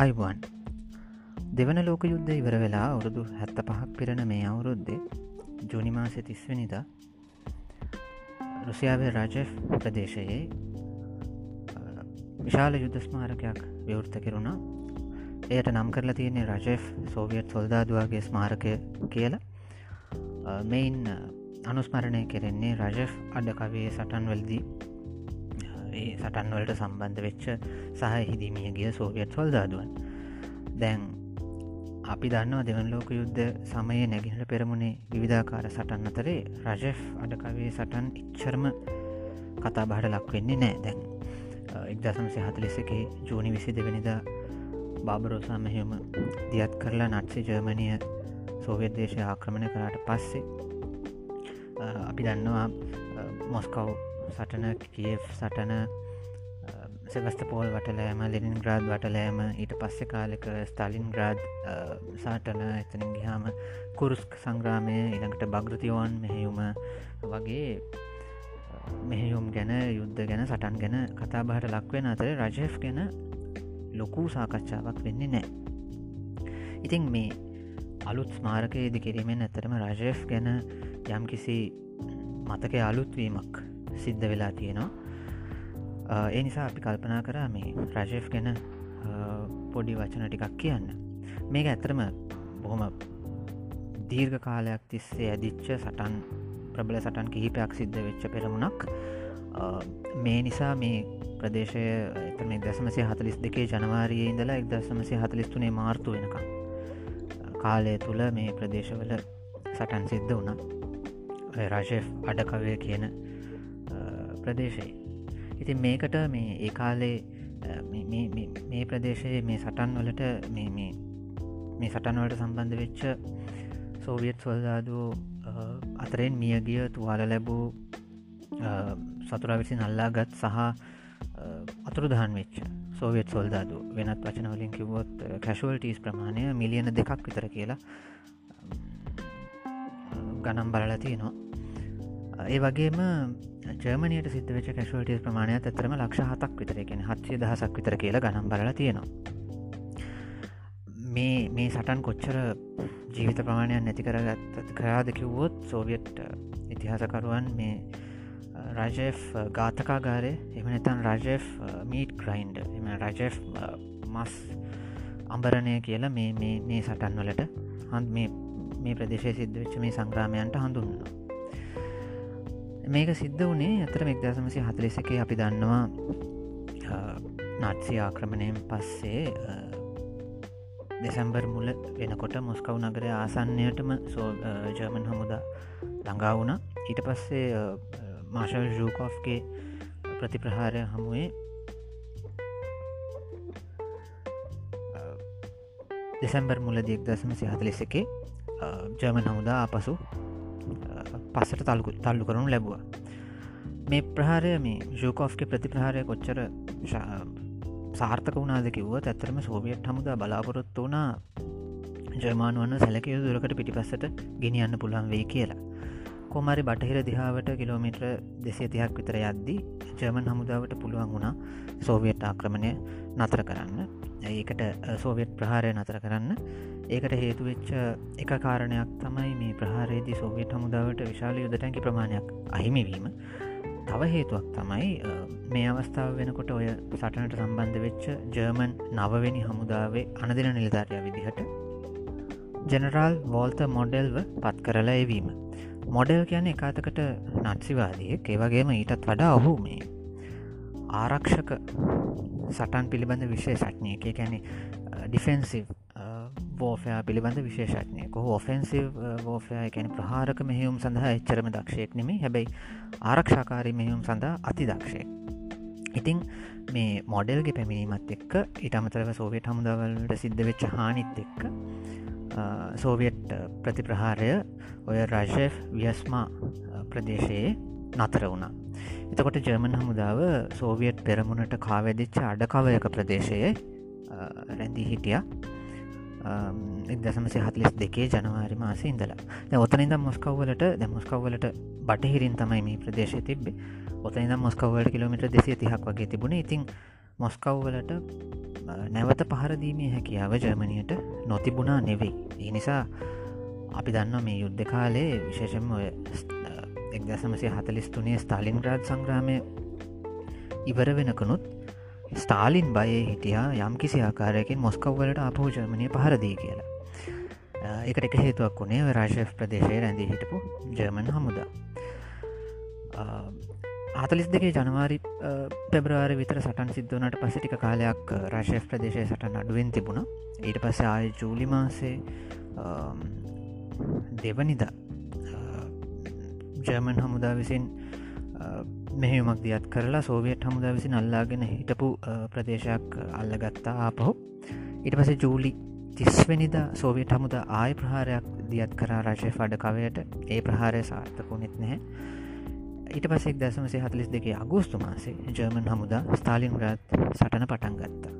අයිබන්. දෙවන ලෝක යුද්ධ ඉවර වෙලා අවුරුදු හැත්ත පහක් පිරණ මේ අවුරුද්දේ ජුනිමාසය තිස්වනිද රුසියාවේ රජ ප්‍රදේශයේ විශාල යුද්ධ ස්මාරකයක් විවෘත කෙරුණා. එයට නම් කරලා තියන්නේ රජෙෆ් සෝවියට් සොල්දාදවාගේ ස්මාරකය කියලා. මෙයින් අනුස්මරණය කෙරෙන්නේ රජෆ් අඩකවේ සටන්වලදී ඒ සටන්වලට සම්බන්ධ වෙච්ච සහ හිදිමිය ගිය සෝවියට් සොල්දාදුවන්. දැන් අපි දන්නවා දෙවන් ලෝක යුද්ධ සමයේ නැගිහට පෙරමුණේ විවිධාකාර සටන් අතරේ රජෆ් අඩකවේ සටන් ඉච්චරම කතා බහට ලක් වෙන්නේ නෑ. දැන් එක්දසම්සේ හතලෙසකේ ජූනි විසි දෙවනිදා බාබරෝසා මෙහෙම දියත් කරලා නට්සි ජර්මණය සෝවියත් දේශය ආක්‍රමණ කරට පස්සේ අපි දන්නවා මොස්කව් සටන කියෆ් සටන සෙවස්ත පෝල් වටලෑම ලෙනින් ග්‍රාඩ් වටලෑම ඊට පස්සෙ කාලෙක ස්ටලින් ග්‍රාඩ් සාටන එතනින් ගිහාම කුරුස්ක සංග්‍රාමය ඉළඟට භගෘතියෝන් මෙහෙයුම වගේ මෙහෙයුම් ගැන යුද්ධ ගැන සටන් ගැන කතා බහට ලක්වෙන අතර රජෙෆ් ගැන ලොකූ සාකච්ඡාවක් වෙන්නේ නෑ ඉතින් මේ අලුත් ස්මාරකයේදි කිරීමෙන් ඇතරම රජෙෆ් ගැන යම් කිසි මතක අලුත්වීමක් සිද්ධ වෙලා තියෙනවා. ඒ නිසා අපි කල්පනා කරා මේ රජෙෆ් ගැන පොඩි වචන ටිකක් කියන්න. මේක ඇතරම බොහොම දීර්ඝ කාලයක් තිස්සේ ඇදිච්ච සටන් ප්‍රබල සටන් කිහිපයක් සිද්ධ වෙච්ච පෙරමුණක්. මේ නිසා මේ ප්‍රදේශය එතම දසමසය හතලිස් දෙකේ ජනවාරයේ ඉඳලා එක් දසමසය හතලිස්තුනේ මාර්තු වෙනකම්. කාලය තුළ මේ ප්‍රදේශවල සටන් සිද්ධ වුණා. රජෙෆ් අඩකවය කියන ප්‍රදේශයේ. ඉතින් මේකට මේ ඒ කාලේ මේ ප්‍රදේශයේ මේ සටන් වලට මේ සටන්වලට සම්බන්ධ වෙච්ච සෝවියත් සොල්දාදූ අතරෙන් මියගිය තුවාල ලැබූ සතුරා විසි නල්ලා ගත් සහ අතුරුදහන් වෙච්ච සෝවියත් සොල්දාදු වෙනත් වචනවලින් කිවොත් කැශුවල්ටස් ප්‍රමාණය මිලියන දෙකක් විතර කියලා ගනම් බලලති නවා ඒ වගේම ජර්මනයට සිද්ධ වෙච කැශුවටස් ප්‍රමාණයක් ඇතරම ලක්ෂ හතක් විතරකෙන හත්සිය දහසක් විතර කියලා ගනම් බලල තියෙනවා. මේ මේ සටන් කොච්චර ජීවිත ප්‍රමාණයක් නැති කරගත් කරාද කිව්වොත් සෝවියට් ඉතිහාසකරුවන් මේ රජෙෆ් ගාතකාගාරය එමනතන් රජෙෆ් මීට් ග්‍රයින්ඩ එම රජෙෆ් මස් අම්බරණය කියලා මේ මේ සටන් වලට හන්ද මේ ප්‍රදේශය සිද්ධ වෙච්ච මේ සංග්‍රාමයන්ට හඳුන්නවා මේක සිද්ධ වනේ අතර මෙක්දසමසි හතලෙසකේ අපි දන්නවා නත්සි ආක්‍රමණයෙන් පස්සේ දෙසැම්බර් මුල වෙනකොට මොස්කව් නගර ආසන්නයටම සෝ ජර්මන් හමුදා ළඟා වුණ. ඊට පස්සේ මාශල් ජූකෝෆ්ගේ ප්‍රතිප්‍රහාරය හමුවේ දෙසැම්බර් මුල දියක් දසම සිහතලෙසකේ ජර්මන් හමුදා අපසු පස්සට තල්කු තල්ලු කරනු ලැබවා. මේ ප්‍රහාරය මේ ජූකෝෆ්ගේ ප්‍රතිප්‍රහාරය කොච්චර සාර්ථක වුණාද කිව්ව ඇත්තරම සෝවියට් හමුදා බලාපොරොත්තු වනා ජර්මානුවන්න සැලකයු දුරකට පිටිපස්සට ගෙනියන්න පුළන් වෙයි කියලා. කොමරි බටහිර දිහාවට කිලෝමිට්‍ර දෙසිය තියක් විතර යද්දී ජර්මන් හමුදාවට පුළුවන් වුණා සෝවියට් ආක්‍රමණය නතර කරන්න. ඒකට සෝවියට් ප්‍රහාරය නතර කරන්න. ඒකට හේතුවෙච්ච එක කාරණයක් තමයි මේ ප්‍රහාරයේදී සෝවියට් හමුදාවට විශාල යුදටැකි ප්‍රමාණයක් අහිමිවීම තව හේතුවක් තමයි මේ අවස්ථාව වෙනකොට ඔය සටනට සම්බන්ධ වෙච්ච ජර්මන් නවවෙනි හමුදාවේ අනදින නිලධාරය විදිහට ජනරල් වෝල්ත මොඩෙල්ව පත් කරලා එවීම. මොඩල් කියන එකතකට නත්සිවාදිය ඒවගේම ඊටත් වඩා ඔහු මේ ආරක්ෂක සටන් පිළිබඳ විශේෂඥය එක ගැනෙ ඩිෆෙන්සිව් බෝෆයා පිළිබඳ විශේෂඥය කොහ ඔෆෙන්සිව් බෝෆයා එකැන ප්‍රහාරක මෙහියුම් සඳහා එච්චරම දක්ෂයෙක් නෙමේ හැබැයි ආරක්ෂාකාරී මෙහියුම් සඳහා අති දක්ෂයෙක් ඉතිං මේ මොඩල්ගේ පැමිණීමත් එක්ක ඉටමතරව සෝවියට හමුදාවලට සිද්ධ වෙච්ච හානිත් එක්ක සෝවියට් ප්‍රතිප්‍රහාරය ඔය රජෙෆ් වියස්මා ප්‍රදේශයේ නතර වුණා. එතකොට ජර්මන් හමුදාව සෝවියට් පෙරමුණට කාවැදිච්ච අඩකවයක ප්‍රදේශයේ රැඳී හිටිය. දසමසි හතලිස් දෙකේ ජනවාරි මාස ඉඳලා. ඔතනින්ද මොස්කව්වලට ද මොස්කව්වලට බටහිරින් තමයි මේ ප්‍රදේශය තිබ්බේ. ඔතනිද මොස්කව්වලට කිලෝමිට දෙසිය තිහක් වගේ තිබුණ. ඉතින් මොස්කව්වලට නැවත පහරදීමේ හැකියාව ජර්මණයට නොතිබුණා නෙවෙයි. ඒ නිසා අපි දන්න මේ යුද්ධ කාලේ විශේෂම ඔය එක්දසමසය හතලිස්තුනේ ස්ථාලින් රාජ් සංග්‍රාමය ඉවර වෙනකනුත් ස්ටාලින් බයේ හිටියා යම් කිසි ආකාරයකින් මොස්කව්වලට අපහෝ ජර්මණය පහරදී කියලා. එකට එක හේතුවක් වුණේ රාශෂ් ප්‍රදේශය රැඳී හිටපු ජර්මන් හමුදා. ආතලිස් දෙකේ ජනවාරි පෙබ්‍රවාර විතර සටන් සිද්ධවනට පසිටික කාලයක් රශෂ් ප්‍රදේශය සටන් අඩුවෙන් තිබුණ. ඊට පස්ස ආය ජූලි මාසේ දෙවනිදා ජර්මන් හමුදා විසින් මෙහෙමක් දියත් කරලා සෝවියට් හමුදා විසින් අල්ලාගෙන හිටපු ප්‍රදේශයක් අල්ලගත්තා ආපහු. ඉට පස ජූලි තිස්වනිද සෝවියට හමුද ආය ප්‍රහාරයක් දියත් කරා රශය ෆඩ කවයට ඒ ප්‍රහාරය සාර්ථකුනෙත් නැහැ. ඊට පසෙක් දසමසේ හතලිස් දෙකේ අගෝස්තු මාසේ ජර්මන් හමුදා ස්ථාලින් ග්‍රාත් සටන පටන් ගත්තා.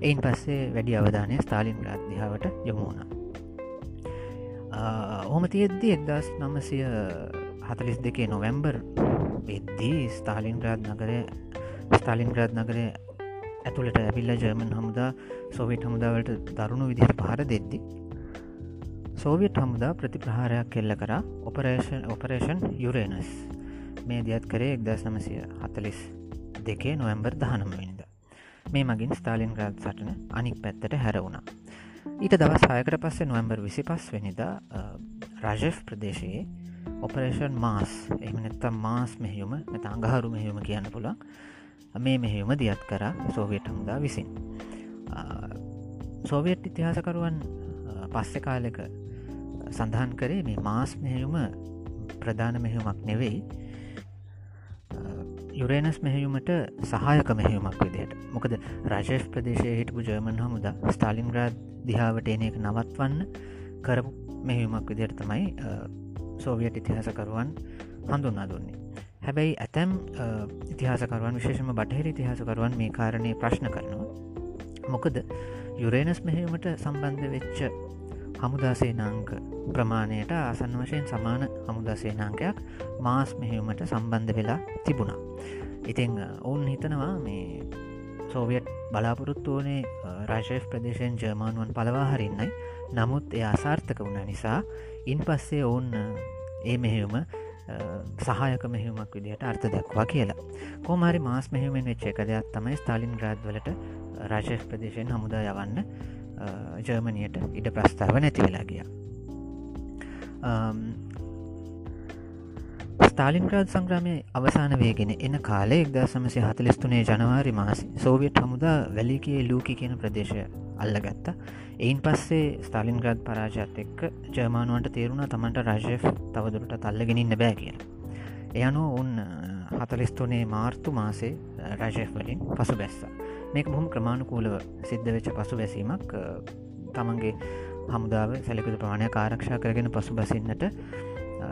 එයින් පස්සේ වැඩි අවධානය ස්ථාලින් ග්‍රාත් දිහාවට යොමුණා ඔහොම තියෙද්දි එක්දස් නමසය හතලිස් දෙකේ නොවැම්බර් වෙද්දී ස්ථාලින්ග්‍රාද් නගරය ස්ථාලින්ග්‍රාද් නගරය ඇතුළට ඇවිල්ල ජර්මන් හමුදා සෝවිට හමුදාවට දරුණු විදිහට පහර දෙද්දි සෝවියට් හමුදා ප්‍රතිප්‍රහාරයක් කෙල්ල කර ඔපරේෂන් ඔපරේෂන් යුරේනස්. මේ දියත් කරේ එක්දස් නමසය හතලිස් දෙකේ නොවැම්බර් දහනමවිනිද මේ මගින් ස්ථාලින් ග්‍රාද් සටන අනික් පැත්තට හැරවුණා ඊට දවස් හයකට පස්සේ නොවම්බර් විසි පස් වෙනිදා රජෙෆ් ප්‍රදේශයේ ඔපරේෂන් මාස් එමනත්තම් මාස් මෙහියුම නැත අඟහරු මෙහියුම කියන්න පුළන් මේ මෙහෙයුම දියත් කර සෝවියට් හමුදා විසින්. සෝවියට් ඉතිහාසකරුවන් පස්සෙ කාලෙක සඳහන් කරේ මේ මාස් මෙහෙයුම ප්‍රධාන මෙහෙයුමක් නෙවෙයි. යුරේනස් මෙහෙයුමට සහයක මෙහෙයුමක් විදියට මොකද රජේෂ් ප්‍රදේශය හිටපු ජර්මන් හමුද ස්ටාලින් ග්‍රාඩ් දිහාවට එන එක නවත්වන්න කරපු මෙහෙයුමක් විදියට තමයි සෝවියට ඉතිහාසකරුවන් හඳුන්නා දුන්නේ. හැබැයි ඇතැම් ඉතිහාසකරුවන් විශේෂම බටහිර ඉතිහාසකරුවන් මේ කාරණය ප්‍රශ්න කරනවා. මොකද යුරේනස් මෙහෙමට සම්බන්ධ වෙච්ච හමුදාසේනාංක ප්‍රමාණයට ආසන් වශයෙන් සමාන හමුදාසේනාංකයක් මාස් මෙහෙවුමට සම්බන්ධ වෙලා තිබුණා. ඉතිං ඔවුන් හිතනවා මේ සෝවියට් බලාපොරොත්තු වනේ රාශය් ප්‍රදේශයෙන් ජර්මානුවන් පලවා හරින්නයි. නමුත් එය අසාර්ථක වුණ නිසා ඉන් පස්සේ ඔවුන් ඒ මෙහෙවුම සහයක මෙහෙවුමක් විදිහට අර්ථ දක්වා කියලා. කෝමරි මාස් මෙහෙමෙන් වෙච්ච එක දෙයක් තමයි ස්ථාලින් ග්‍රාඩ්වලට රාශෂ් ප්‍රදේශයෙන් හමුදා යවන්න ජර්මණයට ඉඩ ප්‍රස්ථාව නැති වෙලා ගිය. ස්ථාලින්ග්‍රාද් සංග්‍රමය අවසාන වේගෙන එන කාලෙ එක්ද සමසය හතලිස්තුනේ ජනවාරි මාසි සෝවියට් හමුදා වැලිකයේ ලූකි කියන ප්‍රදේශය අල්ලගත්තා. එයින් පස්සේ ස්ථාලින්ග්‍රාද් පරාජත් එක්ක ජර්මානුවන්ට තේරුණ තමන්ට රජය තවදුරට තල්ලගෙනන්න බෑ කියලා. එයනු උන් හතලිස්තුනේ මාර්තු මාසේ රජය වලින් පසු බැස්ස මේක බොහොම ක්‍රමාණුකූලව සිද්ධ වෙච්ච පසු බැසීමක් තමන්ගේ හමුදාව සැලකුද ප්‍රමාණය ආරක්ෂා කරගෙන පසු බසින්නට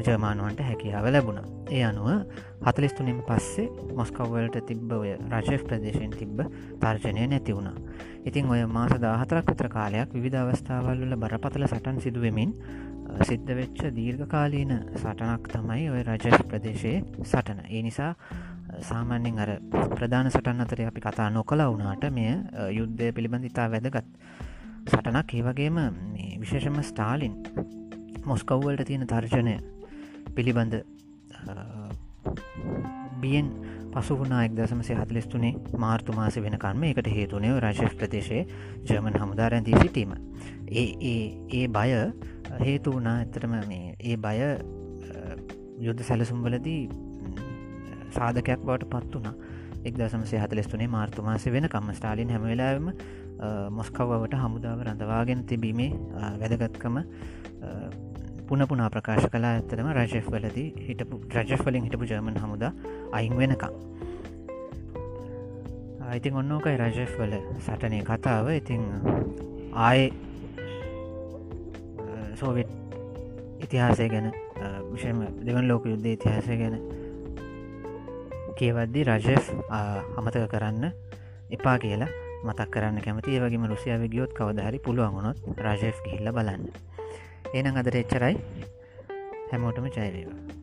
ජර්මානුවන්ට හැකියාව ලැබුණ. ඒ අනුව හතලිස්තුනින් පස්සේ මොස්කව්වලට තිබ්බ ඔය රජෙෆ් ප්‍රදේශයෙන් තිබ්බ තර්ජනය නැති වුණා. ඉතින් ඔය මාස දාහතරක් විතර කාලයක් විධ අවස්ථාවල්ල බරපතල සටන් සිදුවමින් සිද්ධ වෙච්ච දීර්ඝකාලීන සටනක් තමයි ඔය රජස් ප්‍රදේශයේ සටන. ඒ නිසා සාමාන්‍යෙන් අර ප්‍රධාන සටන් අතර අපි කතා නොකලා වුණාට මෙය යුද්ධය පිළිබඳ ඉතා වැදගත්. සටනක්. ඒවගේම විශේෂම ස්ටාලින් මොස්කව්වලට තියෙන තර්ජනය පිළිබඳ බියෙන් පසු වුණා එක් දසමසේ හතලිස්තුනේ මාර්තු මාස වෙනකන්ම එකට හේතුනය රශෂ් ප්‍රදේශයේ ජර්මන් හමුදාරැන්දී සිටීම. ඒ ඒ ඒ බය හේතු වුණා. ඇතරම මේ ඒ බය යුද්ධ සැලසුම්වලදී සාධකයක් බවට පත් වනා එක් දසමසේ හතලෙස්තුනේ මාර්තු මාස වෙන කම්ම ස්ටාලින් හැමවෙලාම මොස්කව්වට හමුදාව රඳවාගෙන තිබීමේ වැදගත්කම පුන පුනා ප්‍රකාශ කලා ඇත්තටම රජෙෆ් වලදී හිටපු රජෙෆ් වලින් හිටපු ජර්මන් හමුද අයින් වෙනකම්. ඉතින් ඔන්නෝකයි රජෙෆ් වල සටනය කතාව. ඉතිං ආය සෝවිට් ඉතිහාසය ගැන විෂම දෙවන් ලෝක යුද්ධ ඉතිහාසය ගැන කියවද්දි රජෙෆ් අමතක කරන්න එපා කියලා මතක් කරන්න කැමති. ඒවගේම රුසියාව ගියොත් කවදහරි පුළුවන්ගුණොත් රජෙෆ් ගිහිල්ල බලන්න. එනම් අදර එච්චරයි. හැමෝටම ජයවේවා